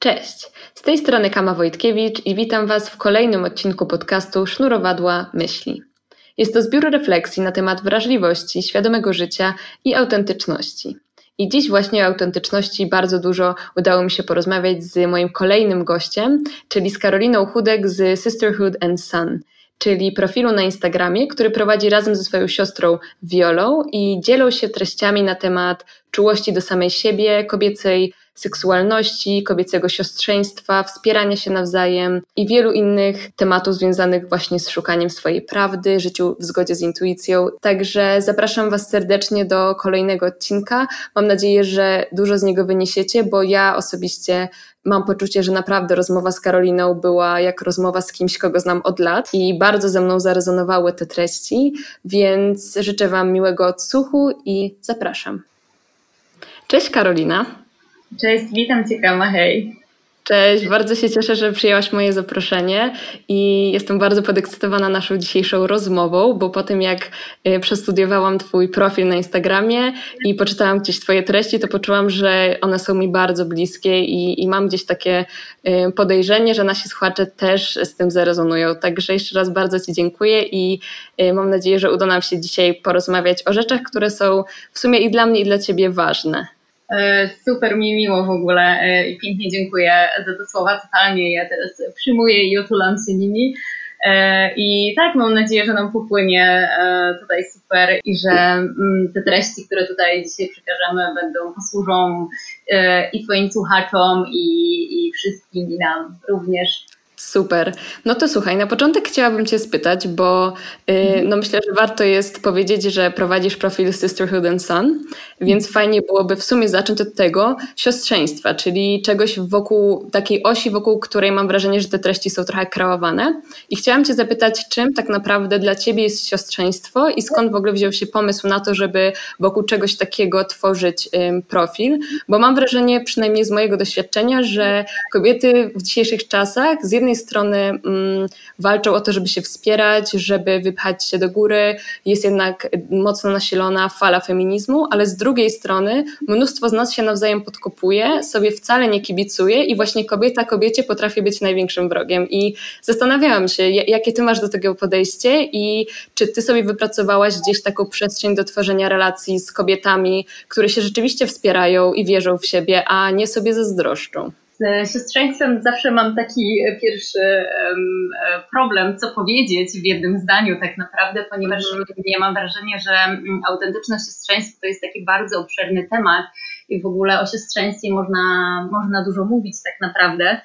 Cześć, z tej strony Kama Wojtkiewicz i witam Was w kolejnym odcinku podcastu Sznurowadła Myśli. Jest to zbiór refleksji na temat wrażliwości, świadomego życia i autentyczności. I dziś właśnie o autentyczności bardzo dużo udało mi się porozmawiać z moim kolejnym gościem, czyli z Karoliną Chudek z Sisterhood and Son, czyli profilu na Instagramie, który prowadzi razem ze swoją siostrą Violą i dzielą się treściami na temat czułości do samej siebie, kobiecej seksualności, kobiecego siostrzeństwa, wspierania się nawzajem i wielu innych tematów związanych właśnie z szukaniem swojej prawdy, życiu w zgodzie z intuicją. Także zapraszam Was serdecznie do kolejnego odcinka. Mam nadzieję, że dużo z niego wyniesiecie, bo ja osobiście mam poczucie, że naprawdę rozmowa z Karoliną była jak rozmowa z kimś, kogo znam od lat i bardzo ze mną zarezonowały te treści, więc życzę Wam miłego odsłuchu i zapraszam. Cześć Karolina. Cześć, witam Cię Kama, hej. Cześć, bardzo się cieszę, że przyjęłaś moje zaproszenie i jestem bardzo podekscytowana naszą dzisiejszą rozmową, bo po tym jak y, przestudiowałam Twój profil na Instagramie i poczytałam gdzieś Twoje treści, to poczułam, że one są mi bardzo bliskie i, i mam gdzieś takie y, podejrzenie, że nasi słuchacze też z tym zarezonują. Także jeszcze raz bardzo Ci dziękuję i y, mam nadzieję, że uda nam się dzisiaj porozmawiać o rzeczach, które są w sumie i dla mnie, i dla Ciebie ważne. E, super mi miło w ogóle e, i pięknie dziękuję za te słowa. Totalnie ja teraz przyjmuję i otulam się nimi. E, I tak, mam nadzieję, że nam popłynie tutaj super i że mm, te treści, które tutaj dzisiaj przekażemy, będą posłużą i Twoim słuchaczom, i, i wszystkim, i nam również. Super. No to słuchaj, na początek chciałabym Cię spytać, bo yy, no myślę, że warto jest powiedzieć, że prowadzisz profil Sisterhood and Son, więc fajnie byłoby w sumie zacząć od tego siostrzeństwa, czyli czegoś wokół takiej osi, wokół której mam wrażenie, że te treści są trochę kreowane. I chciałam Cię zapytać, czym tak naprawdę dla Ciebie jest siostrzeństwo i skąd w ogóle wziął się pomysł na to, żeby wokół czegoś takiego tworzyć yy, profil, bo mam wrażenie, przynajmniej z mojego doświadczenia, że kobiety w dzisiejszych czasach z jednej jednej strony mm, walczą o to, żeby się wspierać, żeby wypchać się do góry, jest jednak mocno nasilona fala feminizmu, ale z drugiej strony mnóstwo z nas się nawzajem podkopuje, sobie wcale nie kibicuje i właśnie kobieta kobiecie potrafi być największym wrogiem. I zastanawiałam się, jakie ty masz do tego podejście i czy ty sobie wypracowałaś gdzieś taką przestrzeń do tworzenia relacji z kobietami, które się rzeczywiście wspierają i wierzą w siebie, a nie sobie zazdroszczą. Z siostrzeństwem zawsze mam taki pierwszy problem, co powiedzieć w jednym zdaniu tak naprawdę, ponieważ ja mam wrażenie, że mm, autentyczność siostrzeństwa to jest taki bardzo obszerny temat i w ogóle o siostrzeństwie można, można dużo mówić tak naprawdę.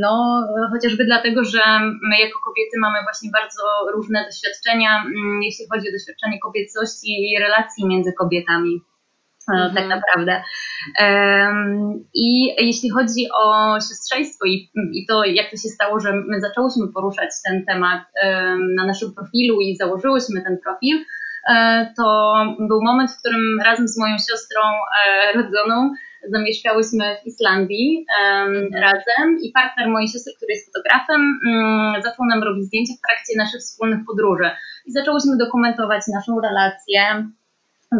No, chociażby dlatego, że my jako kobiety mamy właśnie bardzo różne doświadczenia, mm, jeśli chodzi o doświadczenie kobiecości i relacji między kobietami. Mhm. tak naprawdę. I jeśli chodzi o siostrzeństwo i, i to, jak to się stało, że my zaczęłyśmy poruszać ten temat na naszym profilu i założyłyśmy ten profil, e, to był moment, w którym razem z moją siostrą e, rodzoną zamieszkałyśmy w Islandii um, razem i partner mojej siostry, który jest fotografem, um, zaczął nam robić zdjęcia w trakcie naszych wspólnych podróży. I zaczęłyśmy dokumentować naszą relację,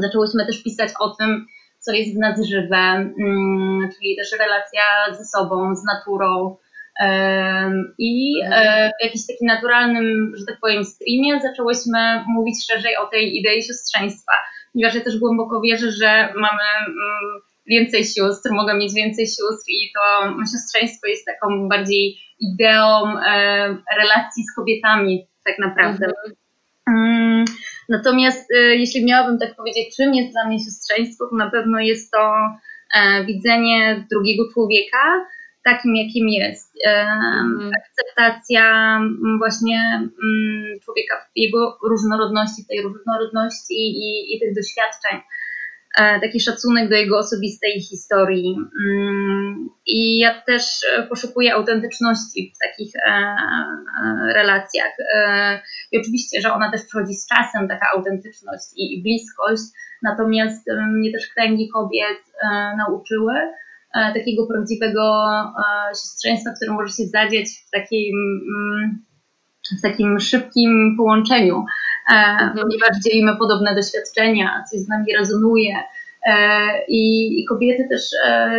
Zaczęłyśmy też pisać o tym, co jest w nas żywe, mm, czyli też relacja ze sobą, z naturą. I e, w jakimś takim naturalnym, że tak powiem, streamie zaczęłyśmy mówić szerzej o tej idei siostrzeństwa, ponieważ ja też głęboko wierzę, że mamy mm, więcej sióstr, mogę mieć więcej sióstr i to siostrzeństwo jest taką bardziej ideą e, relacji z kobietami tak naprawdę. Mhm. Natomiast y, jeśli miałabym tak powiedzieć, czym jest dla mnie siostrzeństwo, to na pewno jest to e, widzenie drugiego człowieka takim, jakim jest. Mm. Akceptacja właśnie człowieka w jego różnorodności, tej różnorodności i, i tych doświadczeń. E, taki szacunek do jego osobistej historii. Mm, I ja też e, poszukuję autentyczności w takich e, relacjach. I oczywiście, że ona też przychodzi z czasem, taka autentyczność i bliskość, natomiast mnie też kręgi kobiet nauczyły takiego prawdziwego siostrzeństwa, które może się zadziać w takim, mm, w takim szybkim połączeniu. Ponieważ dzielimy podobne doświadczenia, coś z nami rezonuje, i, i kobiety też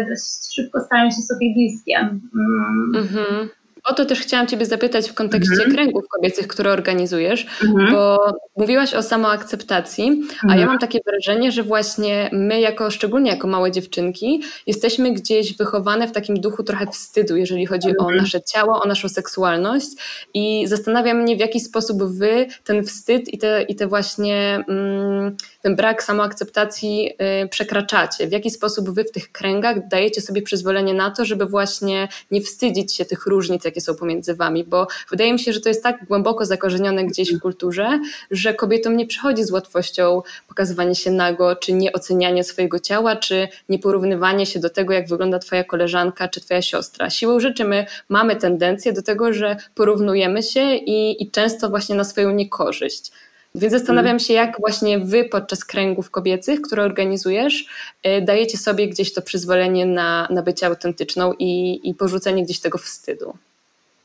dość szybko stają się sobie bliskie. Mm. Mhm. O to też chciałam Ciebie zapytać w kontekście mhm. kręgów kobiecych, które organizujesz, mhm. bo mówiłaś o samoakceptacji, mhm. a ja mam takie wrażenie, że właśnie my, jako szczególnie jako małe dziewczynki, jesteśmy gdzieś wychowane w takim duchu trochę wstydu, jeżeli chodzi o mhm. nasze ciało, o naszą seksualność. I zastanawiam mnie, w jaki sposób Wy ten wstyd i te, i te właśnie mm, ten brak samoakceptacji y, przekraczacie. W jaki sposób Wy w tych kręgach dajecie sobie przyzwolenie na to, żeby właśnie nie wstydzić się tych różnic, jakie są pomiędzy wami, bo wydaje mi się, że to jest tak głęboko zakorzenione gdzieś w kulturze, że kobietom nie przychodzi z łatwością pokazywanie się nago, czy nie ocenianie swojego ciała, czy nie porównywanie się do tego, jak wygląda twoja koleżanka czy twoja siostra. Siłą rzeczy my mamy tendencję do tego, że porównujemy się i, i często właśnie na swoją niekorzyść. Więc zastanawiam się, jak właśnie wy podczas kręgów kobiecych, które organizujesz, y, dajecie sobie gdzieś to przyzwolenie na, na bycie autentyczną i, i porzucenie gdzieś tego wstydu.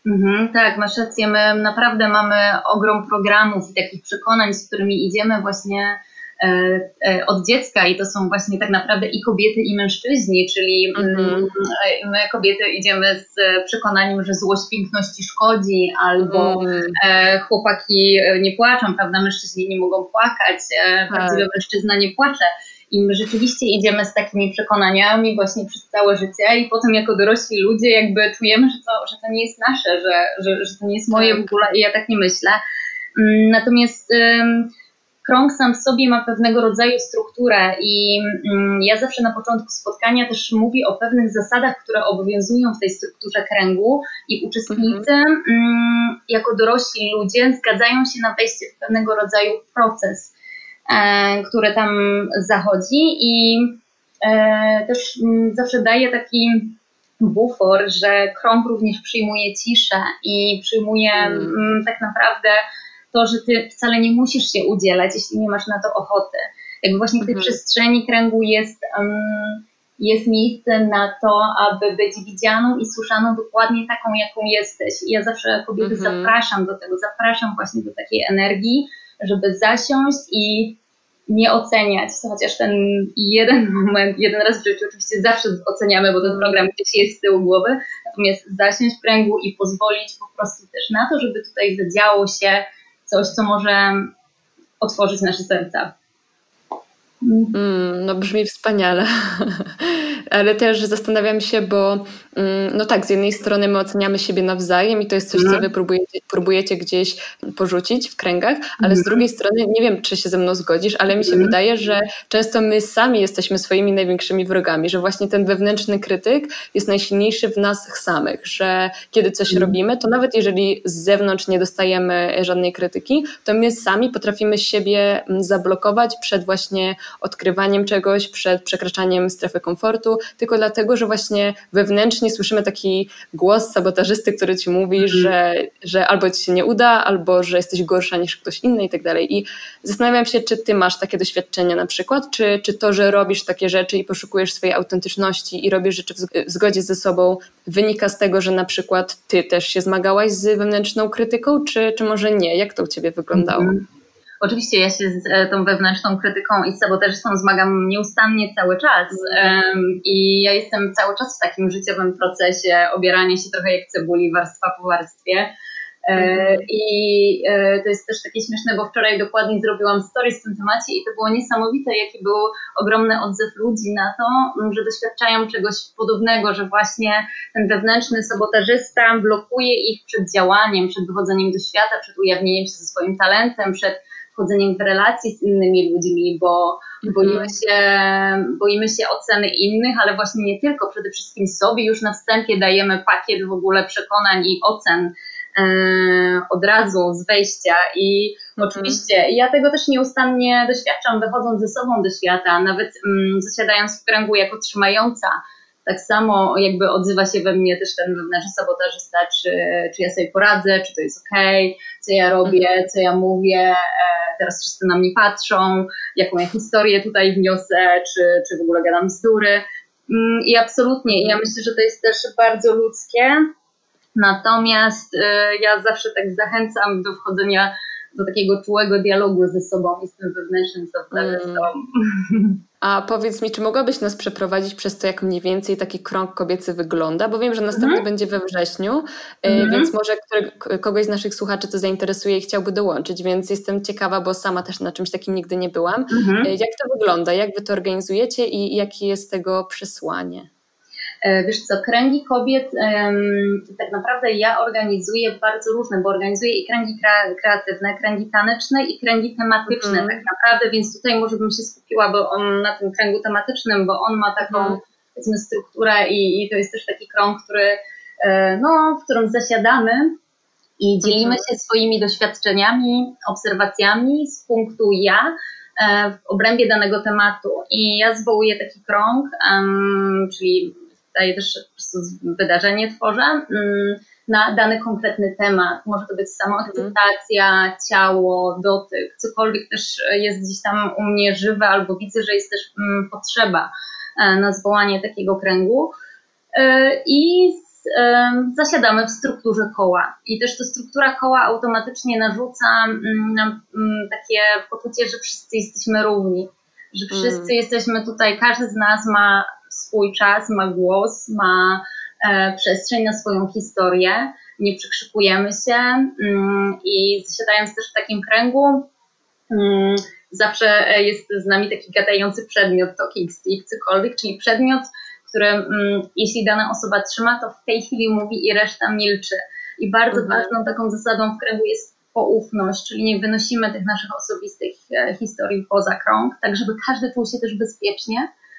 Mhm, tak, masz rację. My naprawdę mamy ogrom programów i takich przekonań, z którymi idziemy właśnie e, e, od dziecka i to są właśnie tak naprawdę i kobiety, i mężczyźni, czyli mm, mhm. my kobiety idziemy z przekonaniem, że złość piękności szkodzi, albo mhm. chłopaki nie płaczą, prawda, mężczyźni nie mogą płakać, tak. prawdziwy mężczyzna nie płacze. I my rzeczywiście idziemy z takimi przekonaniami właśnie przez całe życie i potem jako dorośli ludzie jakby czujemy, że to, że to nie jest nasze, że, że, że to nie jest moje w ogóle i ja tak nie myślę. Mm, natomiast krąg sam w sobie ma pewnego rodzaju strukturę i mm, ja zawsze na początku spotkania też mówię o pewnych zasadach, które obowiązują w tej strukturze kręgu i uczestnicy mm, jako dorośli ludzie zgadzają się na wejście w pewnego rodzaju proces które tam zachodzi i e, też mm, zawsze daje taki bufor, że krąg również przyjmuje ciszę i przyjmuje mm. tak naprawdę to, że ty wcale nie musisz się udzielać, jeśli nie masz na to ochoty. Jakby właśnie w tej mhm. przestrzeni kręgu jest, um, jest miejsce na to, aby być widzianą i słyszaną dokładnie taką, jaką jesteś. I ja zawsze kobiety mhm. zapraszam do tego, zapraszam właśnie do takiej energii, żeby zasiąść i nie oceniać, chociaż ten jeden moment, jeden raz w życiu oczywiście zawsze oceniamy, bo ten program gdzieś jest z tyłu głowy, natomiast zasiąść w kręgu i pozwolić po prostu też na to, żeby tutaj zadziało się coś, co może otworzyć nasze serca. Mm, no brzmi wspaniale, ale też zastanawiam się, bo mm, no tak, z jednej strony my oceniamy siebie nawzajem i to jest coś, co mhm. wy próbujecie, próbujecie gdzieś porzucić w kręgach, ale z mhm. drugiej strony, nie wiem, czy się ze mną zgodzisz, ale mi się mhm. wydaje, że często my sami jesteśmy swoimi największymi wrogami, że właśnie ten wewnętrzny krytyk jest najsilniejszy w nas samych, że kiedy coś robimy, to nawet jeżeli z zewnątrz nie dostajemy żadnej krytyki, to my sami potrafimy siebie mm, zablokować przed właśnie odkrywaniem czegoś, przed przekraczaniem strefy komfortu, tylko dlatego, że właśnie wewnętrznie słyszymy taki głos sabotażysty, który ci mówi, mm. że, że albo ci się nie uda, albo że jesteś gorsza niż ktoś inny i tak dalej. I zastanawiam się, czy ty masz takie doświadczenia na przykład, czy, czy to, że robisz takie rzeczy i poszukujesz swojej autentyczności i robisz rzeczy w zgodzie ze sobą, wynika z tego, że na przykład ty też się zmagałaś z wewnętrzną krytyką, czy, czy może nie? Jak to u ciebie wyglądało? Mm -hmm. Oczywiście ja się z e, tą wewnętrzną krytyką i sabotażystą zmagam nieustannie cały czas i ja jestem cały czas w takim życiowym procesie obierania się trochę jak cebuli warstwa po warstwie. E, mhm. I e, to jest też takie śmieszne, bo wczoraj dokładnie zrobiłam stories w tym temacie i to było niesamowite, jaki był ogromny odzew ludzi na to, że doświadczają czegoś podobnego, że właśnie ten wewnętrzny sabotażysta blokuje ich przed działaniem, przed wychodzeniem do świata, przed ujawnieniem się ze swoim talentem, przed wchodzeniem w relacje z innymi ludźmi, bo mhm. boimy się, boimy się oceny innych, ale właśnie nie tylko, przede wszystkim sobie już na wstępie dajemy pakiet w ogóle przekonań i ocen e, od razu z wejścia i mhm. oczywiście ja tego też nieustannie doświadczam wychodząc ze sobą do świata, nawet mm, zasiadając w kręgu jako trzymająca tak samo jakby odzywa się we mnie też ten wewnętrzny sabotażysta, czy, czy ja sobie poradzę, czy to jest ok, co ja robię, co ja mówię, e, teraz wszyscy na mnie patrzą, jaką ja historię tutaj wniosę, czy, czy w ogóle gadam bzdury. Mm, I absolutnie, ja myślę, że to jest też bardzo ludzkie, natomiast e, ja zawsze tak zachęcam do wchodzenia do takiego czułego dialogu ze sobą i z tym wewnętrznym sabotażystą. Mm. A powiedz mi, czy mogłabyś nas przeprowadzić przez to, jak mniej więcej taki krąg kobiecy wygląda? Bo wiem, że następny mhm. będzie we wrześniu, mhm. więc może który, kogoś z naszych słuchaczy to zainteresuje i chciałby dołączyć, więc jestem ciekawa, bo sama też na czymś takim nigdy nie byłam. Mhm. Jak to wygląda? Jak wy to organizujecie i jakie jest tego przesłanie? E, wiesz co, kręgi kobiet tak naprawdę ja organizuję bardzo różne, bo organizuję i kręgi kreatywne, kręgi taneczne i kręgi tematyczne mm. tak naprawdę, więc tutaj może bym się skupiła bo on, na tym kręgu tematycznym, bo on ma taką mm. powiedzmy strukturę i, i to jest też taki krąg, który, e, no, w którym zasiadamy i dzielimy mhm. się swoimi doświadczeniami, obserwacjami z punktu ja, e, w obrębie danego tematu. I ja zwołuję taki krąg, um, czyli daję też wydarzenie tworzę mm, na dany konkretny temat. Może to być samoakceptacja, ciało, dotyk, cokolwiek też jest gdzieś tam u mnie żywe, albo widzę, że jest też mm, potrzeba e, na zwołanie takiego kręgu. E, I e, zasiadamy w strukturze koła. I też ta struktura koła automatycznie narzuca mm, nam takie poczucie, że wszyscy jesteśmy równi, że wszyscy mm. jesteśmy tutaj, każdy z nas ma swój czas, ma głos, ma e, przestrzeń na swoją historię, nie przykrzykujemy się mm, i zasiadając też w takim kręgu, mm, zawsze jest z nami taki gadający przedmiot, talking stick, cokolwiek, czyli przedmiot, który mm, jeśli dana osoba trzyma, to w tej chwili mówi i reszta milczy. I bardzo mhm. ważną taką zasadą w kręgu jest poufność, czyli nie wynosimy tych naszych osobistych e, historii poza krąg, tak żeby każdy czuł się też bezpiecznie E,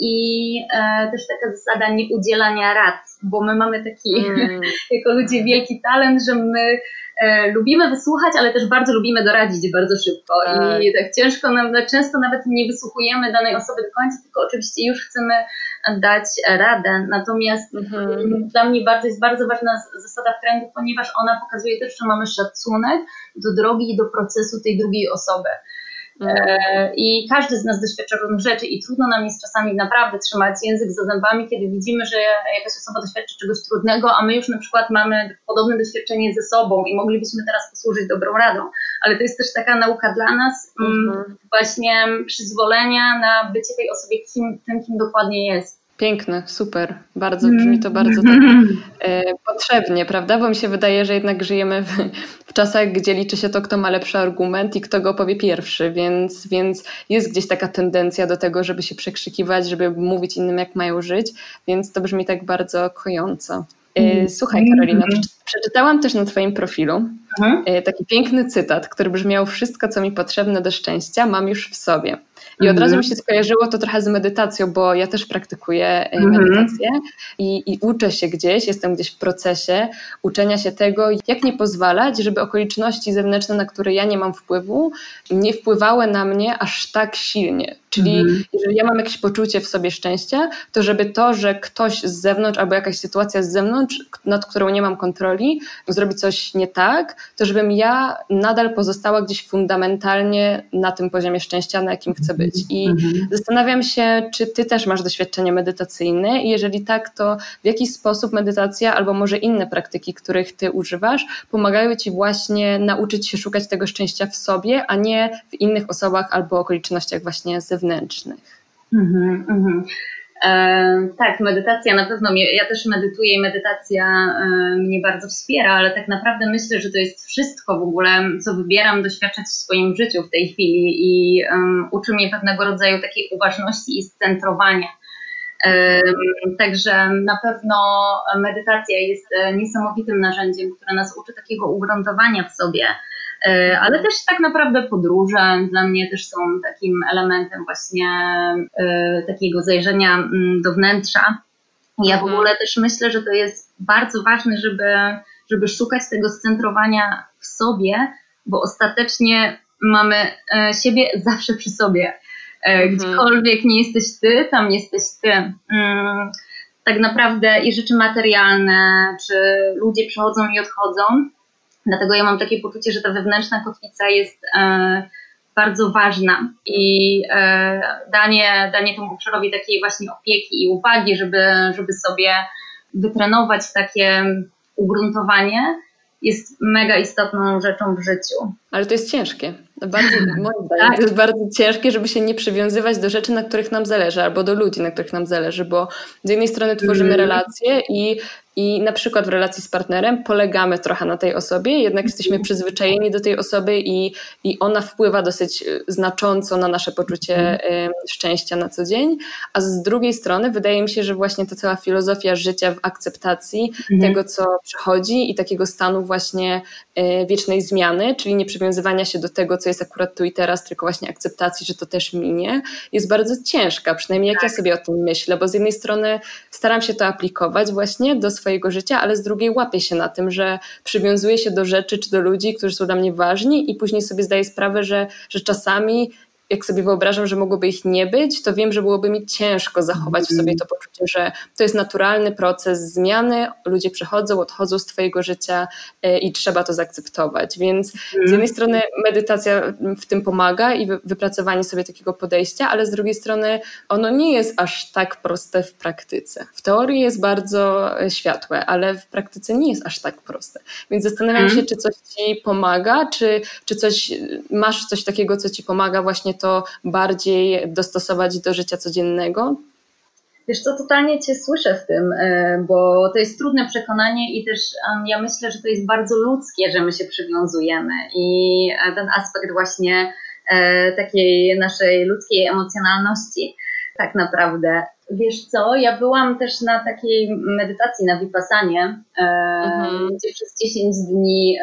i e, też taka zasada nieudzielania rad, bo my mamy taki mm. jako ludzie wielki talent, że my e, lubimy wysłuchać, ale też bardzo lubimy doradzić bardzo szybko tak. i tak ciężko nam, często nawet nie wysłuchujemy danej osoby do końca, tylko oczywiście już chcemy dać radę. Natomiast mm. dla mnie bardzo jest bardzo ważna zasada w kręgu, ponieważ ona pokazuje też, że mamy szacunek do drogi i do procesu tej drugiej osoby. E, I każdy z nas doświadcza różnych rzeczy i trudno nam jest czasami naprawdę trzymać język za zębami, kiedy widzimy, że jakaś osoba doświadczy czegoś trudnego, a my już na przykład mamy podobne doświadczenie ze sobą i moglibyśmy teraz posłużyć dobrą radą. Ale to jest też taka nauka dla nas, mm, mhm. właśnie przyzwolenia na bycie tej osobie kim, tym, kim dokładnie jest. Piękne, super. Bardzo brzmi to bardzo tak, e, potrzebnie, prawda? Bo mi się wydaje, że jednak żyjemy w, w, czasach, gdzie liczy się to, kto ma lepszy argument i kto go powie pierwszy, więc, więc jest gdzieś taka tendencja do tego, żeby się przekrzykiwać, żeby mówić innym, jak mają żyć, więc to brzmi tak bardzo kojąco. E, mm. Słuchaj, Karolina, mm. przeczytałam też na Twoim profilu e, taki piękny cytat, który brzmiał: Wszystko, co mi potrzebne do szczęścia, mam już w sobie. I od razu mi się skojarzyło to trochę z medytacją, bo ja też praktykuję e, mhm. medytację i, i uczę się gdzieś, jestem gdzieś w procesie uczenia się tego, jak nie pozwalać, żeby okoliczności zewnętrzne, na które ja nie mam wpływu, nie wpływały na mnie aż tak silnie. Czyli mhm. jeżeli ja mam jakieś poczucie w sobie szczęścia, to żeby to, że ktoś z zewnątrz albo jakaś sytuacja z zewnątrz, nad którą nie mam kontroli, zrobi coś nie tak, to żebym ja nadal pozostała gdzieś fundamentalnie na tym poziomie szczęścia, na jakim chcę być. I mhm. zastanawiam się, czy ty też masz doświadczenie medytacyjne i jeżeli tak, to w jaki sposób medytacja albo może inne praktyki, których ty używasz, pomagają ci właśnie nauczyć się szukać tego szczęścia w sobie, a nie w innych osobach albo okolicznościach właśnie zewnętrznych. Mhm, mhm. E, tak, medytacja na pewno mnie, ja też medytuję i medytacja e, mnie bardzo wspiera, ale tak naprawdę myślę, że to jest wszystko w ogóle, co wybieram doświadczać w swoim życiu w tej chwili i um, uczy mnie pewnego rodzaju takiej uważności i scentrowania. Także na pewno medytacja jest e, niesamowitym narzędziem, które nas uczy takiego ugruntowania w sobie, E, ale też tak naprawdę podróże dla mnie też są takim elementem właśnie e, takiego zajrzenia mm, do wnętrza. Ja w mhm. ogóle też myślę, że to jest bardzo ważne, żeby, żeby szukać tego scentrowania w sobie, bo ostatecznie mamy e, siebie zawsze przy sobie. Mhm. Gdziekolwiek nie jesteś ty, tam jesteś ty. Mm, tak naprawdę i rzeczy materialne, czy ludzie przychodzą i odchodzą, Dlatego ja mam takie poczucie, że ta wewnętrzna kotwica jest e, bardzo ważna i e, danie, danie temu obszarowi takiej właśnie opieki i uwagi, żeby, żeby sobie wytrenować takie ugruntowanie jest mega istotną rzeczą w życiu. Ale to jest ciężkie. Bardzo, moim zdaniem tak. to jest bardzo ciężkie, żeby się nie przywiązywać do rzeczy, na których nam zależy, albo do ludzi, na których nam zależy, bo z jednej strony tworzymy mm. relacje i i na przykład w relacji z partnerem polegamy trochę na tej osobie, jednak jesteśmy przyzwyczajeni do tej osoby i, i ona wpływa dosyć y, znacząco na nasze poczucie mhm. szczęścia na co dzień. A z drugiej strony wydaje mi się, że właśnie ta cała filozofia życia w akceptacji mhm. tego, co przychodzi i takiego stanu właśnie y, wiecznej zmiany, czyli nie przywiązywania się do tego, co jest akurat tu i teraz, tylko właśnie akceptacji, że to też minie, jest bardzo ciężka, przynajmniej jak ja tak. sobie o tym myślę, bo z jednej strony staram się to aplikować właśnie do swojego życia, ale z drugiej łapię się na tym, że przywiązuję się do rzeczy czy do ludzi, którzy są dla mnie ważni i później sobie zdaję sprawę, że, że czasami jak sobie wyobrażam, że mogłoby ich nie być, to wiem, że byłoby mi ciężko zachować w sobie mhm. to poczucie, że to jest naturalny proces zmiany, ludzie przychodzą, odchodzą z Twojego życia e, i trzeba to zaakceptować. Więc z jednej mhm. strony medytacja w tym pomaga i wypracowanie sobie takiego podejścia, ale z drugiej strony ono nie jest aż tak proste w praktyce. W teorii jest bardzo e, światłe, ale w praktyce nie jest aż tak proste. Więc zastanawiam się, mhm. czy coś Ci pomaga, czy, czy coś, masz coś takiego, co Ci pomaga właśnie to bardziej dostosować do życia codziennego? Wiesz co, totalnie Cię słyszę w tym, e, bo to jest trudne przekonanie i też ja myślę, że to jest bardzo ludzkie, że my się przywiązujemy i e, ten aspekt właśnie e, takiej naszej ludzkiej emocjonalności tak naprawdę. Wiesz co, ja byłam też na takiej medytacji na Vipassanie, mhm. gdzie przez 10 dni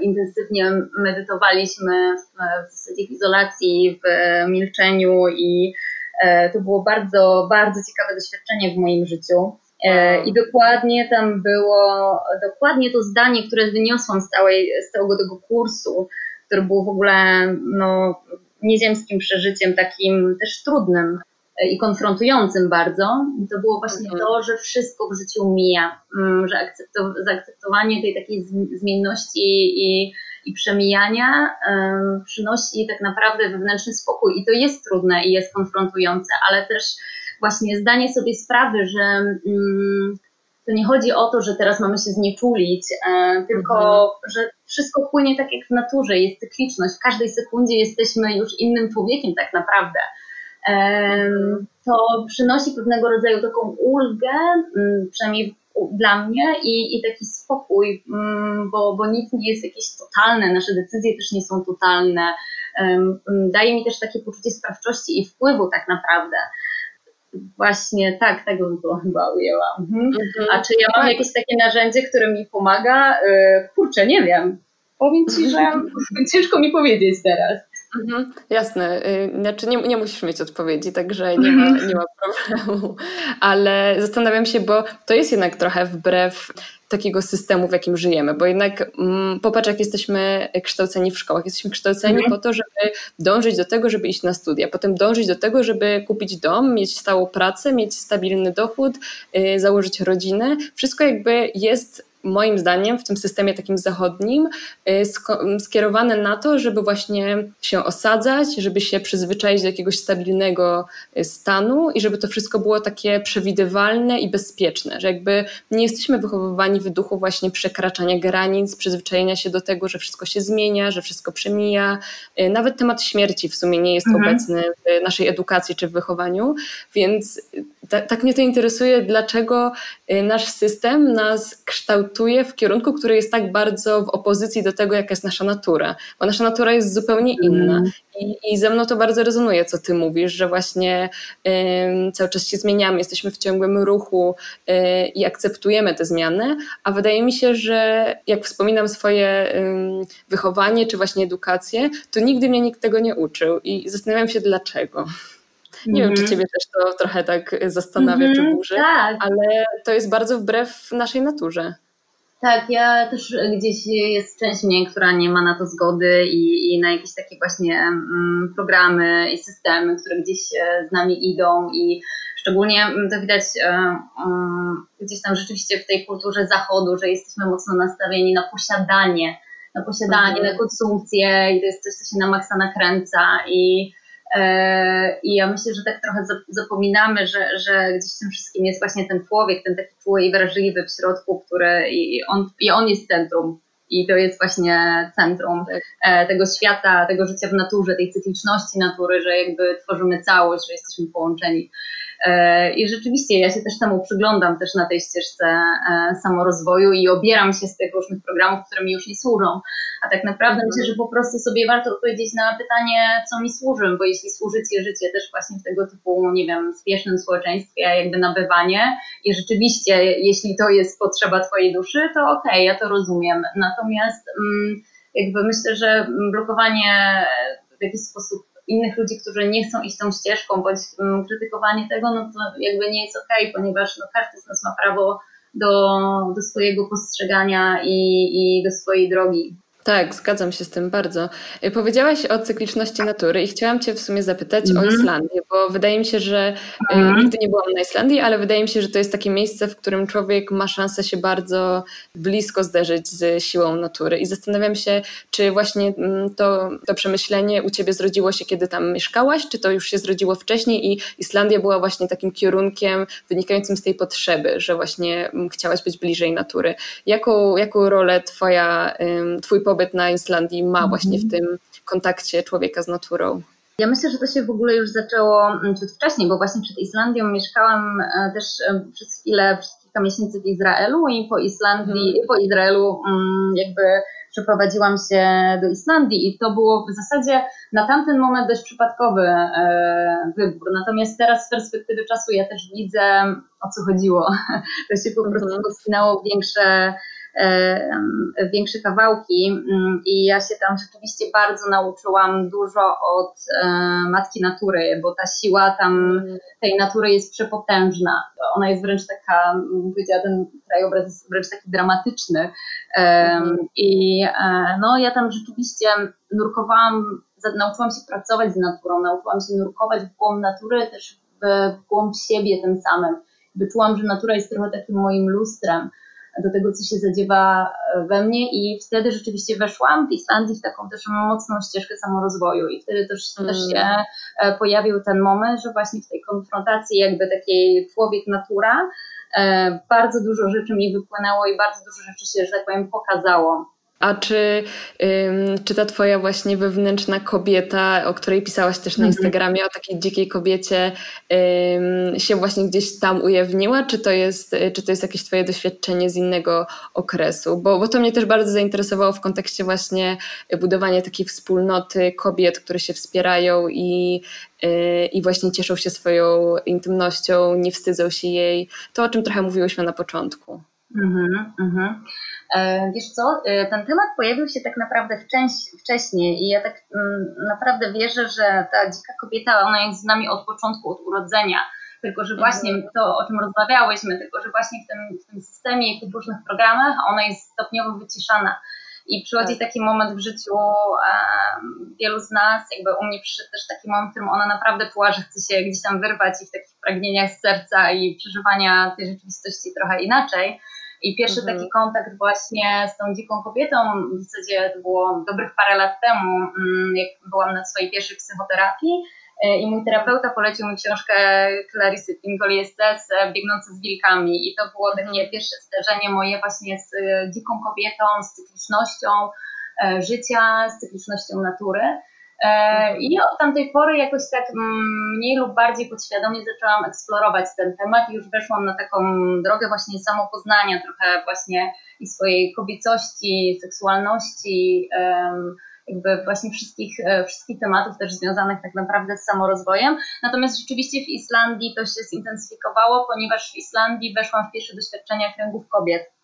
intensywnie medytowaliśmy w, w zasadzie w izolacji, w milczeniu i E, to było bardzo, bardzo ciekawe doświadczenie w moim życiu. E, I dokładnie tam było, dokładnie to zdanie, które wyniosłam z, całej, z całego tego kursu, który był w ogóle no, nieziemskim przeżyciem, takim też trudnym i konfrontującym bardzo, to było właśnie mhm. to, że wszystko w życiu mija, mm, że zaakceptowanie tej takiej zmienności i i przemijania przynosi tak naprawdę wewnętrzny spokój. I to jest trudne i jest konfrontujące, ale też właśnie zdanie sobie sprawy, że mm, to nie chodzi o to, że teraz mamy się znieczulić, e, tylko mhm. że wszystko płynie tak jak w naturze, jest cykliczność. W każdej sekundzie jesteśmy już innym człowiekiem tak naprawdę. To przynosi pewnego rodzaju taką ulgę, mm, przynajmniej dla mnie i, i taki spokój, mm, bo, bo nic nie jest jakieś totalne, nasze decyzje też nie są totalne. Daje mi też takie poczucie sprawczości i wpływu tak naprawdę. Właśnie tak, tego bym to chyba ujęłam. Mhm. Mhm. A czy ja mam tak. jakieś takie narzędzie, które mi pomaga? Y, kurczę, nie wiem. Powiem Ci, że ciężko mi powiedzieć teraz. Mhm, jasne. Y, znaczy nie, nie musisz mieć odpowiedzi, także nie ma, nie ma problemu. Ale zastanawiam się, bo to jest jednak trochę wbrew takiego systemu, w jakim żyjemy, bo jednak mm, popatrz, jak jesteśmy kształceni w szkołach. Jesteśmy kształceni mhm. po to, żeby dążyć do tego, żeby iść na studia, potem dążyć do tego, żeby kupić dom, mieć stałą pracę, mieć stabilny dochód, yy, założyć rodzinę. Wszystko jakby jest moim zdaniem w tym systemie takim zachodnim y, skierowane na to, żeby właśnie się osadzać, żeby się przyzwyczaić do jakiegoś stabilnego y, stanu i żeby to wszystko było takie przewidywalne i bezpieczne, że jakby nie jesteśmy wychowywani w duchu właśnie przekraczania granic, przyzwyczajenia się do tego, że wszystko się zmienia, że wszystko przemija. Y, nawet temat śmierci w sumie nie jest mhm. obecny w naszej edukacji czy w wychowaniu, więc tak mnie to interesuje, dlaczego nasz system nas kształtuje w kierunku, który jest tak bardzo w opozycji do tego, jaka jest nasza natura, bo nasza natura jest zupełnie inna. Mm. I, I ze mną to bardzo rezonuje, co ty mówisz, że właśnie y, cały czas się zmieniamy, jesteśmy w ciągłym ruchu y, i akceptujemy te zmiany, a wydaje mi się, że jak wspominam swoje wychowanie czy właśnie edukację, to nigdy mnie nikt tego nie uczył i zastanawiam się dlaczego. Nie mm wiem, czy mhm. Ciebie też to trochę tak zastanawia mm -hmm, czy mhm, burzy, tak. ale to jest bardzo wbrew naszej naturze. Tak, ja też gdzieś jest część mnie, która nie ma na to zgody i, i na jakieś takie właśnie mm, programy i systemy, które gdzieś e, z nami idą i szczególnie mm, to widać um, gdzieś tam rzeczywiście w tej kulturze zachodu, że jesteśmy mocno nastawieni na posiadanie, na posiadanie, mhm. na konsumpcję i to jest coś, co się na maksa nakręca i E, I ja myślę, że tak trochę zapominamy, że, że gdzieś w tym wszystkim jest właśnie ten człowiek, ten taki czuły i wrażliwy w środku, który i on, i on jest centrum I to jest właśnie centrum tak. e, tego świata, tego życia w naturze, tej cykliczności natury, że jakby tworzymy całość, że jesteśmy połączeni. E, I rzeczywiście ja się też temu przyglądam też na tej ścieżce e, samorozwoju i obieram się z tych różnych programów, które mi już nie służą. A tak naprawdę mhm. myślę, że po prostu sobie warto odpowiedzieć na pytanie, co mi służy, bo jeśli służy Ci życie też właśnie w tego typu, nie wiem, spiesznym społeczeństwie, jakby nabywanie i rzeczywiście, jeśli to jest potrzeba Twojej duszy, to okej, okay, ja to rozumiem. Natomiast mm, jakby myślę, że blokowanie w jakiś sposób innych ludzi, którzy nie chcą iść tą ścieżką, bądź um, krytykowanie tego, no to jakby nie jest okej, okay, ponieważ no, każdy z nas ma prawo do, do swojego postrzegania i, i do swojej drogi. Tak, zgadzam się z tym bardzo. Y, powiedziałaś o cykliczności natury i chciałam Cię w sumie zapytać mm o mhm. Islandię, bo wydaje mi się, że mm nigdy nie byłam na Islandii, ale wydaje mi się, że to jest takie miejsce, w którym człowiek ma szansę się bardzo blisko zderzyć z siłą natury. I zastanawiam się, czy właśnie mm, to, to przemyślenie u Ciebie zrodziło się, kiedy tam mieszkałaś, czy to już się zrodziło wcześniej i Islandia była właśnie takim kierunkiem wynikającym z tej potrzeby, że właśnie mm, chciałaś być bliżej natury. Jaką, jaką rolę twoja, Twój pobyt pobyt na Islandii ma mhm. właśnie w tym kontakcie człowieka z naturą? Ja myślę, że to się w ogóle już zaczęło mm, ciut wcześniej, bo właśnie przed Islandią mieszkałam e, też e, przez chwilę, przez kilka miesięcy w Izraelu i po Islandii, mhm. po Izraelu mm, jakby przeprowadziłam się do Islandii i to było w zasadzie na tamten moment dość przypadkowy e, wybór. Natomiast teraz z perspektywy czasu ja też widzę o co chodziło. To się po prostu mhm. wspinało większe większe kawałki mm, i ja się tam rzeczywiście bardzo nauczyłam dużo od matki natury, bo ta siła tam tej natury jest przepotężna. Ona jest wręcz taka, powiedziała, ten krajobraz jest wręcz taki dramatyczny i e, no ja tam rzeczywiście nurkowałam, nauczyłam się pracować z naturą, nauczyłam się nurkować w głąb natury, też w głąb siebie tym samym. Wyczułam, że natura jest trochę takim moim lustrem, do tego, co się zadziewa e, we mnie i wtedy rzeczywiście weszłam w Islandii w taką też mocną ścieżkę samorozwoju i wtedy też, mm. też się e, pojawił ten moment, że właśnie w tej konfrontacji jakby takiej człowiek-natura e, bardzo dużo rzeczy mi wypłynęło i bardzo dużo rzeczy się, że tak powiem, pokazało. A czy, czy ta twoja właśnie wewnętrzna kobieta, o której pisałaś też na mhm. Instagramie, o takiej dzikiej kobiecie, się właśnie gdzieś tam ujawniła? Czy to jest, czy to jest jakieś twoje doświadczenie z innego okresu? Bo, bo to mnie też bardzo zainteresowało w kontekście właśnie budowania takiej wspólnoty kobiet, które się wspierają i, y, i właśnie cieszą się swoją intymnością, nie wstydzą się jej. To, o czym trochę mówiłyśmy na początku. Mhm, mhm. E, wiesz co, e, ten temat pojawił się tak naprawdę wcześniej i ja tak mm, naprawdę wierzę, że ta dzika kobieta, ona jest z nami od początku, od urodzenia. Tylko, że właśnie mhm. to, o czym rozmawiałyśmy, tylko, że właśnie w tym, w tym systemie i w tych różnych programach ona jest stopniowo wyciszana. I przychodzi tak. taki moment w życiu um, wielu z nas, jakby u mnie przyszedł też taki moment, w którym ona naprawdę czuła, że chce się gdzieś tam wyrwać i w takich pragnieniach z serca i przeżywania tej rzeczywistości trochę inaczej. I pierwszy mhm. taki kontakt właśnie z tą dziką kobietą, w zasadzie to było dobrych parę lat temu, mm, jak byłam na swojej pierwszej psychoterapii e, i mój terapeuta polecił mi książkę Clarice Pingoli Estes Biegnące z wilkami i to było takie mhm. pierwsze zdarzenie moje właśnie z e, dziką kobietą, z cyklicznością e, życia, z cyklicznością natury. E, I od tamtej pory jakoś tak mniej lub bardziej podświadomie zaczęłam eksplorować ten temat i już weszłam na taką drogę właśnie samopoznania trochę właśnie i swojej kobiecości, seksualności, jakby właśnie wszystkich, e, wszystkich tematów też związanych tak naprawdę z samorozwojem. Natomiast rzeczywiście w Islandii to się zintensyfikowało, ponieważ w Islandii weszłam w pierwsze doświadczenia kręgów kobiet.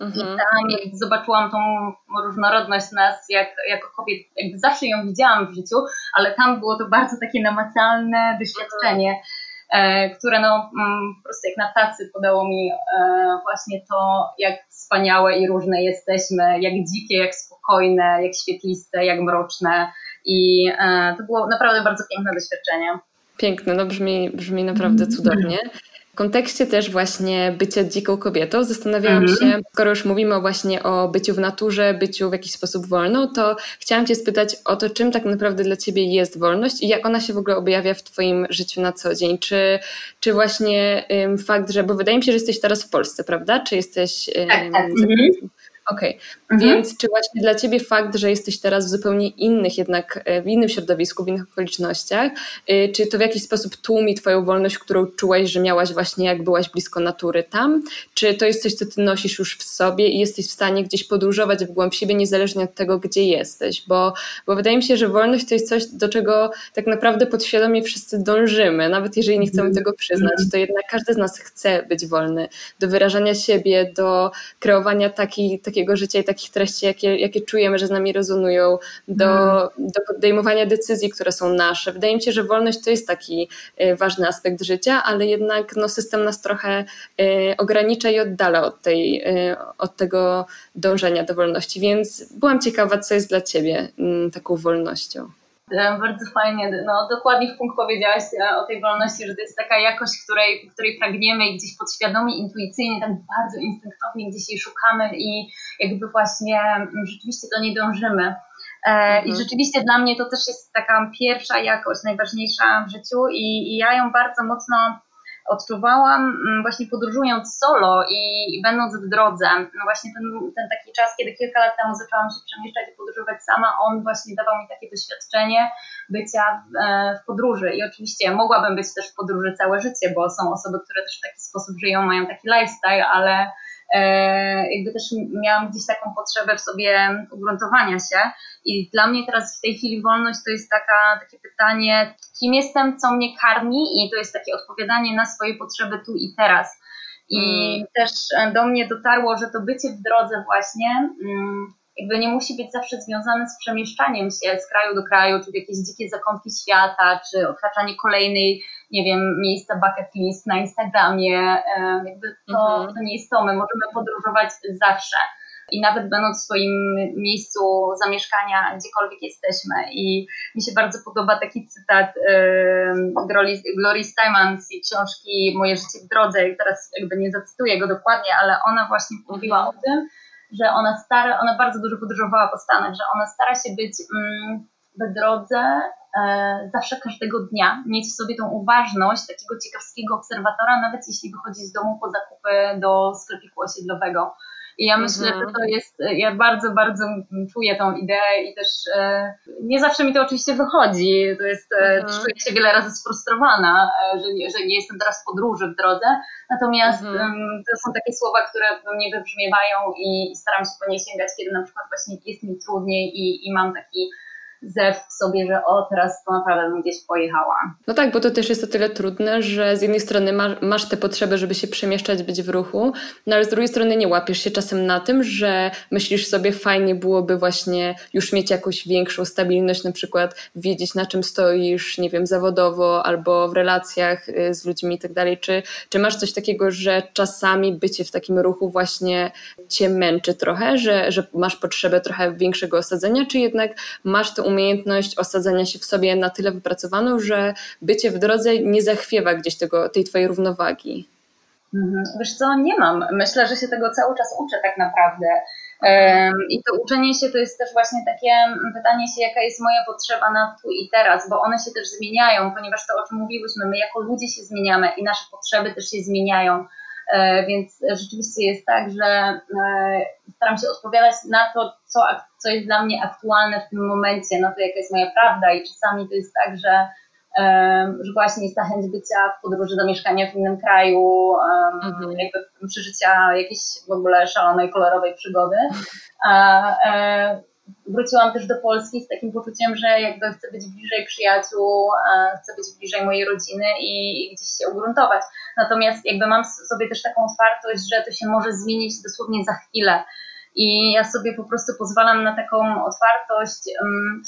Mhm. I tam jak zobaczyłam tą różnorodność nas jak, jako kobiet, jakby zawsze ją widziałam w życiu, ale tam było to bardzo takie namacalne doświadczenie, e, które no mm, po prostu jak na tacy podało mi e, właśnie to, jak wspaniałe i różne jesteśmy, jak dzikie, jak spokojne, jak świetliste, jak mroczne i e, to było naprawdę bardzo piękne doświadczenie. Piękne, no brzmi, brzmi naprawdę mhm. cudownie. W kontekście też właśnie bycia dziką kobietą zastanawiałam mhm. się, skoro już mówimy właśnie o byciu w naturze, byciu w jakiś sposób wolną, to chciałam Cię spytać o to, czym tak naprawdę dla Ciebie jest wolność i jak ona się w ogóle objawia w Twoim życiu na co dzień. Czy, czy właśnie um, fakt, że, bo wydaje mi się, że jesteś teraz w Polsce, prawda? Czy jesteś... Um, tak, tak. Mhm. Okej, okay. mhm. więc czy właśnie dla Ciebie fakt, że jesteś teraz w zupełnie innych jednak, e, w innym środowisku, w innych okolicznościach, e, czy to w jakiś sposób tłumi Twoją wolność, którą czułaś, że miałaś właśnie jak byłaś blisko natury tam? Czy to jest coś, co Ty nosisz już w sobie i jesteś w stanie gdzieś podróżować w głąb siebie, niezależnie od tego, gdzie jesteś? Bo, bo wydaje mi się, że wolność to jest coś, do czego tak naprawdę podświadomie wszyscy dążymy, nawet jeżeli nie chcemy mhm. tego przyznać, to jednak każdy z nas chce być wolny do wyrażania siebie, do kreowania takiej, takiej takiego życia i takich treści, jakie, jakie czujemy, że z nami rezonują, do, mm. do podejmowania decyzji, które są nasze. Wydaje mi się, że wolność to jest taki y, ważny aspekt życia, ale jednak no, system nas trochę y, ogranicza i oddala od, tej, y, od tego dążenia do wolności, więc byłam ciekawa, co jest dla Ciebie mm, taką wolnością. Bardzo fajnie, no dokładnie w punkt powiedziałaś e, o tej wolności, że to jest taka jakość, której, której pragniemy i gdzieś podświadomie, intuicyjnie, tak bardzo instynktownie gdzieś jej szukamy i jakby właśnie rzeczywiście do niej dążymy. E, mhm. I rzeczywiście dla mnie to też jest taka pierwsza jakość, najważniejsza w życiu i, i ja ją bardzo mocno odczuwałam mm, właśnie podróżując solo i będąc w drodze. No właśnie ten, ten taki czas, kiedy kilka lat temu zaczęłam się przemieszczać i podróżować sama, on właśnie dawał mi takie doświadczenie bycia w, e, w podróży. I oczywiście mogłabym być też w podróży całe życie, bo są osoby, które też w taki sposób żyją, mają taki lifestyle, ale jakby też miałam gdzieś taką potrzebę w sobie ugruntowania się i dla mnie teraz w tej chwili wolność to jest taka, takie pytanie, kim jestem, co mnie karmi i to jest takie odpowiadanie na swoje potrzeby tu i teraz. I mm. też do mnie dotarło, że to bycie w drodze właśnie mm, jakby nie musi być zawsze związane z przemieszczaniem się z kraju do kraju, czy w jakieś dzikie zakątki świata, czy odhaczanie kolejnej, nie wiem, miejsca bucket list na Instagramie. Jakby to, mhm. to nie jest to. My możemy podróżować zawsze. I nawet będąc w swoim miejscu zamieszkania, gdziekolwiek jesteśmy. I mi się bardzo podoba taki cytat yy, Glory Steinman z jej książki Moje życie w drodze. I teraz jakby nie zacytuję go dokładnie, ale ona właśnie mówiła mhm. o tym, że ona stara, ona bardzo dużo podróżowała po Stanach, że ona stara się być mm, w drodze zawsze każdego dnia, mieć w sobie tą uważność takiego ciekawskiego obserwatora, nawet jeśli wychodzi z domu po zakupy do sklepiku osiedlowego. I ja myślę, mhm. że to jest, ja bardzo, bardzo czuję tą ideę i też e, nie zawsze mi to oczywiście wychodzi. To jest, e, mhm. czuję się wiele razy sfrustrowana, e, że, że nie jestem teraz w podróży w drodze. Natomiast mhm. to są takie słowa, które mnie wybrzmiewają i, i staram się po nie sięgać, kiedy na przykład właśnie jest mi trudniej i, i mam taki zew w sobie, że o, teraz to naprawdę bym gdzieś pojechała. No tak, bo to też jest o tyle trudne, że z jednej strony masz, masz te potrzeby, żeby się przemieszczać, być w ruchu, no ale z drugiej strony nie łapiesz się czasem na tym, że myślisz sobie, fajnie byłoby właśnie już mieć jakąś większą stabilność, na przykład wiedzieć na czym stoisz, nie wiem, zawodowo albo w relacjach y, z ludźmi i tak dalej. Czy, czy masz coś takiego, że czasami bycie w takim ruchu właśnie cię męczy trochę, że, że masz potrzebę trochę większego osadzenia, czy jednak masz tę umiejętność osadzenia się w sobie na tyle wypracowaną, że bycie w drodze nie zachwiewa gdzieś tego, tej twojej równowagi? Mhm. Wiesz co, nie mam. Myślę, że się tego cały czas uczę tak naprawdę. I to uczenie się to jest też właśnie takie pytanie się, jaka jest moja potrzeba na tu i teraz, bo one się też zmieniają, ponieważ to, o czym mówiłyśmy, my jako ludzie się zmieniamy i nasze potrzeby też się zmieniają. E, więc rzeczywiście jest tak, że e, staram się odpowiadać na to, co, co jest dla mnie aktualne w tym momencie, na to, jaka jest moja prawda i czasami to jest tak, że że właśnie jest ta chęć bycia w podróży do mieszkania w innym kraju, mhm. jakby przeżycia jakiejś w ogóle szalonej, kolorowej przygody. E, wróciłam też do Polski z takim poczuciem, że jakby chcę być bliżej przyjaciół, chcę być bliżej mojej rodziny i, i gdzieś się ugruntować. Natomiast jakby mam sobie też taką otwartość, że to się może zmienić dosłownie za chwilę. I ja sobie po prostu pozwalam na taką otwartość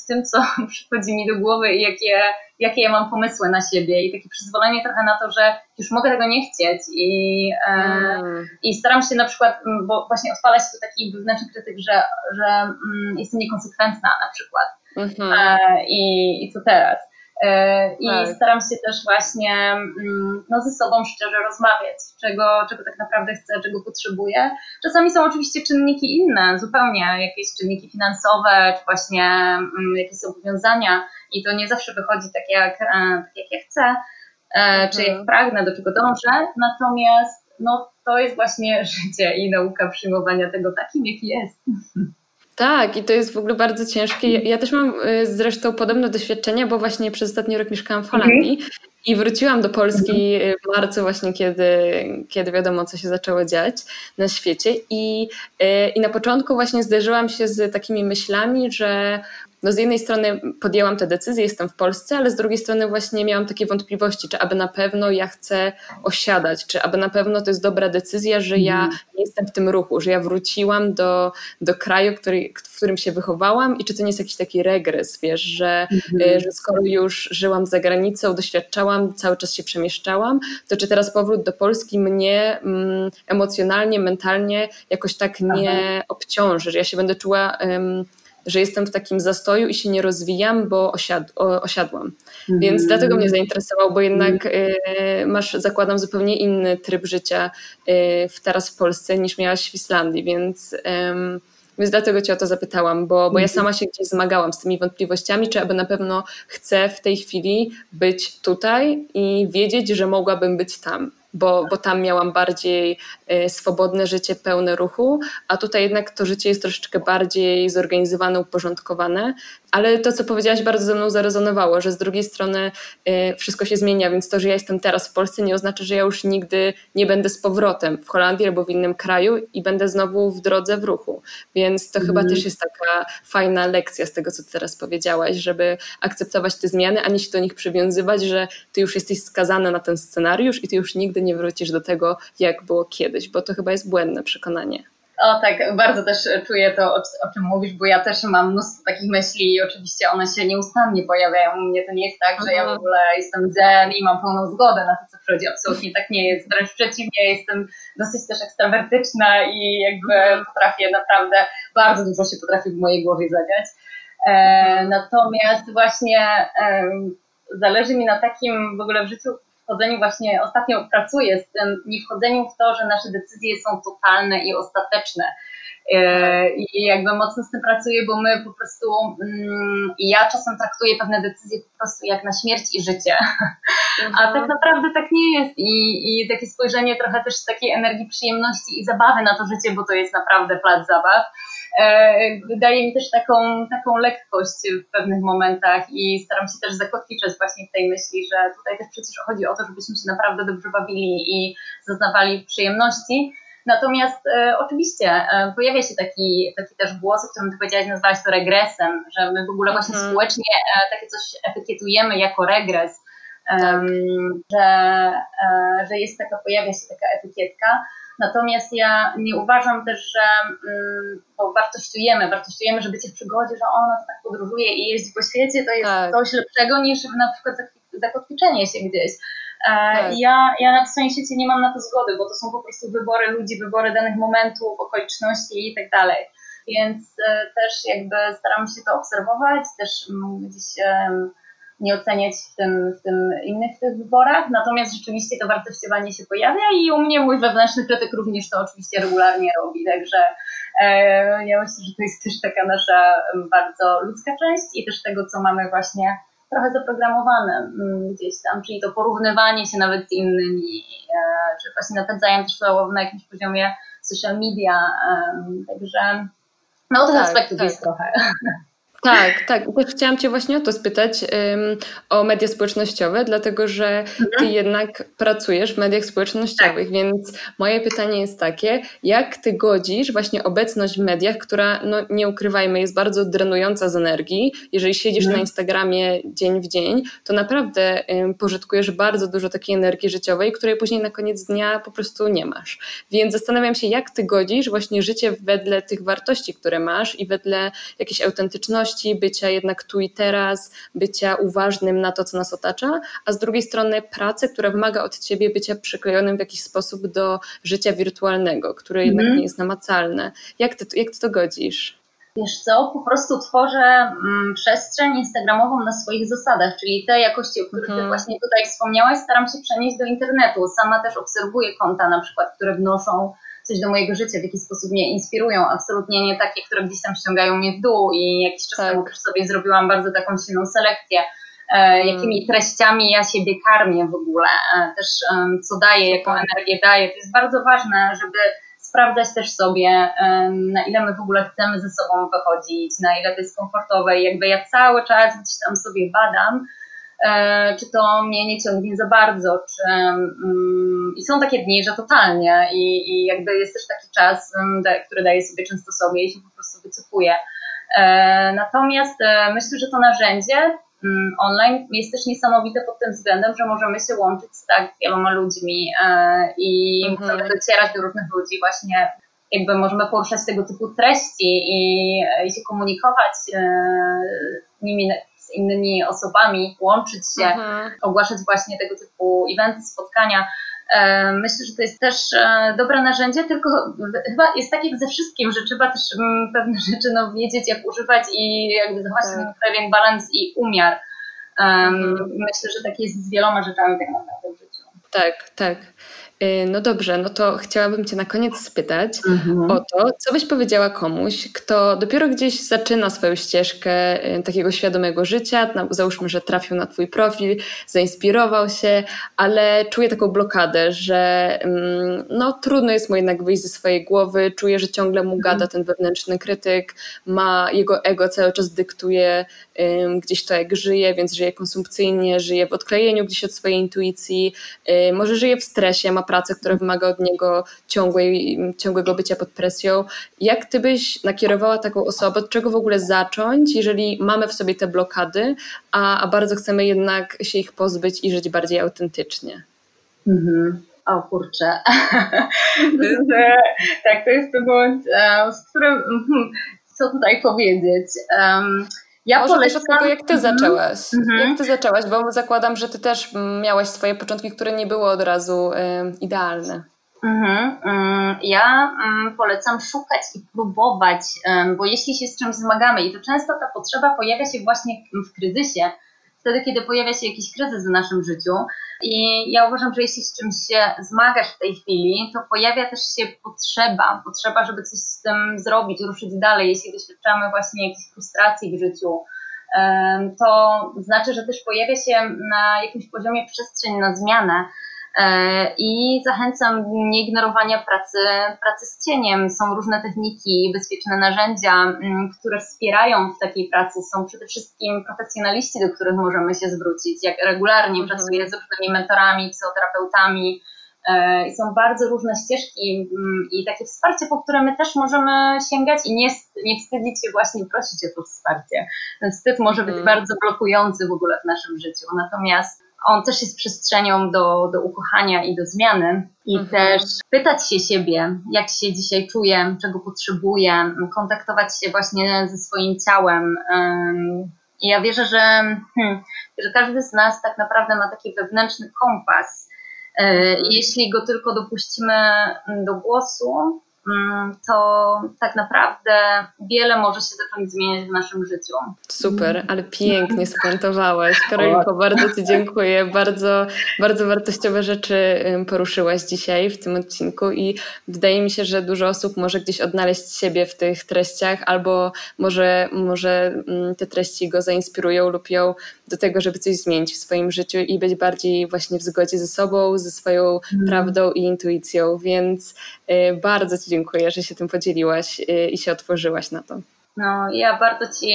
w tym, co przychodzi mi do głowy i jakie, jakie ja mam pomysły na siebie. I takie przyzwolenie trochę na to, że już mogę tego nie chcieć. I, e, mm. i staram się na przykład, bo właśnie odpala się to taki wewnętrzny krytyk, że, że jestem niekonsekwentna na przykład. Mm -hmm. I, I co teraz? E, I tak. staram się też właśnie mm, no, ze sobą szczerze rozmawiać, czego, czego tak naprawdę chcę, czego potrzebuję. Czasami są oczywiście czynniki inne, zupełnie jakieś czynniki finansowe, czy właśnie mm, jakieś zobowiązania i to nie zawsze wychodzi tak jak, e, tak jak ja chcę, e, czy jak mhm. pragnę, do czego dążę. Natomiast no, to jest właśnie życie i nauka przyjmowania tego takim, jaki jest. Tak, i to jest w ogóle bardzo ciężkie. Ja, ja też mam y, zresztą podobne doświadczenia, bo właśnie przez ostatni rok mieszkałam w Holandii mhm. i wróciłam do Polski mhm. w marcu właśnie, kiedy, kiedy wiadomo, co się zaczęło dziać na świecie. I, y, I na początku właśnie zderzyłam się z takimi myślami, że no z jednej strony podjęłam tę decyzję, jestem w Polsce, ale z drugiej strony właśnie miałam takie wątpliwości, czy aby na pewno ja chcę osiadać, czy aby na pewno to jest dobra decyzja, że ja mhm. nie jestem w tym ruchu, że ja wróciłam do, do kraju, który, w którym się wychowałam i czy to nie jest jakiś taki regres, wiesz, że, mhm. E, że skoro już żyłam za granicą, doświadczałam, cały czas się przemieszczałam, to czy teraz powrót do Polski mnie mm, emocjonalnie, mentalnie jakoś tak nie Aha. obciąży, że ja się będę czuła że jestem w takim zastoju i się nie rozwijam, bo osiad, osiadłam. Mm. Więc dlatego mnie zainteresował, bo jednak y, masz, zakładam, zupełnie inny tryb życia y, teraz w Polsce niż miałaś w Islandii, więc. Y, więc dlatego Cię o to zapytałam, bo, bo ja mhm. sama się gdzieś zmagałam z tymi wątpliwościami, czy aby na pewno chcę w tej chwili być tutaj i wiedzieć, że mogłabym być tam bo, bo tam miałam bardziej e, swobodne życie, pełne ruchu, a tutaj jednak to życie jest troszeczkę bardziej zorganizowane, uporządkowane, ale to, co powiedziałaś, bardzo ze mną zarezonowało, że z drugiej strony y, wszystko się zmienia, więc to, że ja jestem teraz w Polsce, nie oznacza, że ja już nigdy nie będę z powrotem w Holandii albo w innym kraju i będę znowu w drodze w ruchu. Więc to mm. chyba mhm. też jest taka fajna lekcja z tego, co ty teraz powiedziałaś, żeby akceptować te zmiany, a nie się do nich przywiązywać, że ty już jesteś skazana na ten scenariusz i ty już nigdy nie wrócisz do tego, jak było kiedyś, bo to chyba jest błędne przekonanie. O tak, bardzo też czuję to, o, o, czym mówisz, bo ja też mam mnóstwo takich myśli i oczywiście one się nieustannie pojawiają u mnie. To nie jest tak, że ja w mhm. ogóle jestem zen i mam pełną zgodę na to, co przychodzi. Absolutnie tak nie jest. Wręcz przeciwnie, jestem dosyć też ekstrawertyczna i jakby mhm. potrafię naprawdę, bardzo dużo się potrafi w mojej głowie zadziać. E, mhm. natomiast właśnie e, zależy mi na takim w ogóle w życiu wchodzeniu właśnie, ostatnio pracuję z tym, nie wchodzeniu w to, że nasze decyzje są totalne i ostateczne. E, I jakby mocno z tym pracuję, bo my po prostu, mm, ja czasem traktuję pewne decyzje po prostu jak na śmierć i życie. Mhm. A tak naprawdę tak nie jest. I, I takie spojrzenie trochę też z takiej energii przyjemności i zabawy na to życie, bo to jest naprawdę plac zabaw daje mi też taką, taką lekkość w pewnych momentach i staram się też zakotwiczać właśnie w tej myśli, że tutaj też przecież chodzi o to, żebyśmy się naprawdę dobrze bawili i zaznawali przyjemności. Natomiast e, oczywiście e, pojawia się taki, taki też głos, o którym ty powiedziałaś, nazwałaś to regresem, że my w ogóle właśnie mm. społecznie e, takie coś etykietujemy jako regres, że, e, że jest taka, pojawia się taka etykietka. Natomiast ja nie uważam też, że mm, bo wartościujemy, wartościujemy, że bycie w przygodzie, że ona tak podróżuje i jeździ po świecie, to jest tak. coś lepszego niż na przykład zakotwiczenie się gdzieś. E, tak. Ja, ja na swoim świecie nie mam na to zgody, bo to są po prostu wybory ludzi, wybory danych momentów, okoliczności i tak dalej. Więc e, też jakby staram się to obserwować, też mm, gdzieś nie oceniać w tym, w tym innych tych wyborach, natomiast rzeczywiście to wartościowanie się pojawia i u mnie mój wewnętrzny krytyk również to oczywiście regularnie robi, także e, ja myślę, że to jest też taka nasza bardzo ludzka część i też tego, co mamy właśnie trochę zaprogramowane gdzieś tam, czyli to porównywanie się nawet z innymi, e, czy właśnie napędzają też to na jakimś poziomie social media, także no tych tak, aspektów tak. jest trochę. Tak, tak. Też chciałam Cię właśnie o to spytać um, o media społecznościowe, dlatego że Ty mhm. jednak pracujesz w mediach społecznościowych, tak. więc moje pytanie jest takie, jak Ty godzisz właśnie obecność w mediach, która, no nie ukrywajmy, jest bardzo drenująca z energii. Jeżeli siedzisz mhm. na Instagramie dzień w dzień, to naprawdę um, pożytkujesz bardzo dużo takiej energii życiowej, której później na koniec dnia po prostu nie masz. Więc zastanawiam się, jak Ty godzisz właśnie życie wedle tych wartości, które masz i wedle jakiejś autentyczności, bycia jednak tu i teraz, bycia uważnym na to, co nas otacza, a z drugiej strony pracę, która wymaga od ciebie bycia przyklejonym w jakiś sposób do życia wirtualnego, które jednak mm. nie jest namacalne. Jak ty, jak ty to godzisz? Wiesz co, po prostu tworzę mm, przestrzeń instagramową na swoich zasadach, czyli te jakości, o których mm. ty mhm. właśnie tutaj wspomniałaś, staram się przenieść do internetu. Sama też obserwuję konta na przykład, które wnoszą coś do mojego życia, w jakiś sposób mnie inspirują, absolutnie nie takie, które gdzieś tam ściągają mnie w dół i jakiś czas tak. temu też sobie zrobiłam bardzo taką silną selekcję e, jakimi treściami ja siebie karmię w ogóle, e, też co daję, jaką energię daję. To jest bardzo ważne, żeby sprawdzać też sobie, na ile my w ogóle chcemy ze sobą wychodzić, na ile to jest komfortowe. I jakby ja cały czas gdzieś tam sobie badam, e, czy to mnie nie ciągnie za bardzo, czy, um, i są takie dni, że totalnie i, i jakby jest też taki czas, um, da, który daję sobie często sobie i się po prostu wycofuję. E, natomiast e, myślę, że to narzędzie um, online jest też niesamowite pod tym względem, że możemy się łączyć z tak wieloma ludźmi e, i mhm. możemy docierać do różnych ludzi właśnie jakby możemy poruszać tego typu treści i, i się komunikować e, nimi z innymi osobami, łączyć się, mhm. ogłaszać właśnie tego typu eventy, spotkania. E, myślę, że to jest też e, dobre narzędzie, tylko chyba jest tak jak ze wszystkim, że trzeba też mm, pewne rzeczy no, wiedzieć, jak używać i jakby zachować tak. pewien balans i umiar. Mhm. Myślę, że tak jest z wieloma rzeczami tak naprawdę w życiu. Tak, tak. Y, no dobrze, no to chciałabym Cię na koniec spytać mhm. o to, co byś powiedziała komuś, kto dopiero gdzieś zaczyna swoją ścieżkę y, takiego świadomego życia, załóżmy, że trafił na Twój profil, zainspirował się, ale czuje taką blokadę, że mm, no trudno jest mu jednak wyjść ze swojej głowy, czuje, że ciągle mu gada mhm. ten wewnętrzny krytyk, ma jego ego cały czas dyktuje gdzieś to jak żyje, więc żyje konsumpcyjnie, żyje w odklejeniu gdzieś od swojej intuicji, y, może żyje w stresie, ma pracę, która wymaga od niego ciągłej, ciągłego bycia pod presją. Jak ty byś nakierowała taką osobę, od czego w ogóle zacząć, jeżeli mamy w sobie te blokady, a, a bardzo chcemy jednak się ich pozbyć i żyć bardziej autentycznie? Mhm. O kurczę. Tak, to jest ten moment, e, z którym hmm, co tutaj powiedzieć. Um, ja Może polecam... też od tego, jak ty mhm. zaczęłaś. Mm-hmm. Jak ty zaczęłaś, bo zakładam, że ty też miałaś swoje początki, które nie były od razu y, idealne. Mm-hmm. Ja mm, polecam szukać i próbować, bo jeśli się z czymś zmagamy i to często ta potrzeba pojawia się właśnie w kryzysie, wtedy, kiedy pojawia się jakiś kryzys w naszym życiu. I ja uważam, że jeśli z czymś się zmagasz w tej chwili, to pojawia też się potrzeba, potrzeba, żeby coś z tym zrobić, ruszyć dalej. Jeśli doświadczamy właśnie jakiejś frustracji w życiu, to znaczy, że też pojawia się na jakimś poziomie przestrzeń na zmianę. E, I zachęcam ignorowania pracy, pracy z cieniem. Są różne techniki, bezpieczne narzędzia, które wspierają w takiej pracy. Są przede wszystkim profesjonaliści, do których możemy się zwrócić. Jak regularnie mhm. pracuję z różnymi mentorami, psychoterapeutami. E, I są bardzo różne ścieżki i takie wsparcie, po które my też możemy sięgać i nie, nie wstydzić się właśnie prosić o to wsparcie. Ten wstyd może być mhm. bardzo blokujący w ogóle w naszym życiu. Natomiast on też jest przestrzenią do, do ukochania i do zmiany. I mhm. też pytać się siebie, jak się dzisiaj czuję, czego potrzebuję, kontaktować się właśnie ze swoim ciałem. I ja wierzę, że, hmm, że każdy z nas tak naprawdę ma taki wewnętrzny kompas. E, mhm. Jeśli go tylko dopuścimy do głosu, to tak naprawdę wiele może się zacząć zmieniać w naszym życiu. Super, ale pięknie spuentowałaś. Karolinko, bardzo Ci dziękuję. Bardzo, bardzo wartościowe rzeczy poruszyłaś dzisiaj w tym odcinku i wydaje mi się, że dużo osób może gdzieś odnaleźć siebie w tych treściach albo może, może mm, te treści go zainspirują lub ją do tego, żeby coś zmienić w swoim życiu i być bardziej właśnie w zgodzie ze sobą, ze swoją mm. prawdą i intuicją. Więc y, bardzo Ci dziękuję, że się tym podzieliłaś y, i się otworzyłaś na to. No, ja bardzo Ci,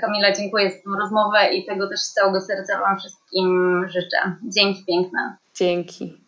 Kamila, dziękuję za tę rozmowę i tego też z całego serca Wam wszystkim życzę. Dzięki piękne. Dzięki.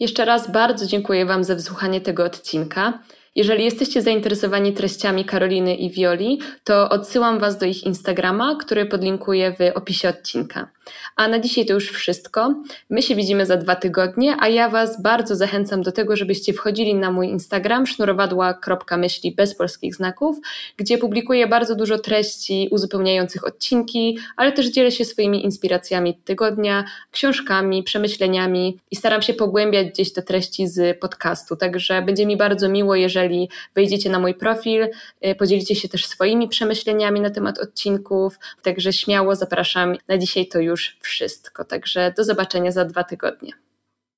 Jeszcze raz bardzo dziękuję Wam za wysłuchanie tego odcinka. Jeżeli jesteście zainteresowani treściami Karoliny i Wioli, to odsyłam Was do ich Instagrama, który podlinkuję w opisie odcinka. A na dzisiaj to już wszystko. My się widzimy za dwa tygodnie, a ja Was bardzo zachęcam do tego, żebyście wchodzili na mój Instagram sznurowadła.myśli bez polskich znaków, gdzie publikuję bardzo dużo treści uzupełniających odcinki, ale też dzielę się swoimi inspiracjami tygodnia, książkami, przemyśleniami i staram się pogłębiać gdzieś te treści z podcastu. Także będzie mi bardzo miło, jeżeli wejdziecie na mój profil, y, podzielicie się też swoimi przemyśleniami na temat odcinków. Także śmiało zapraszam. Na dzisiaj to już wszystko. Także do zobaczenia za dwa tygodnie.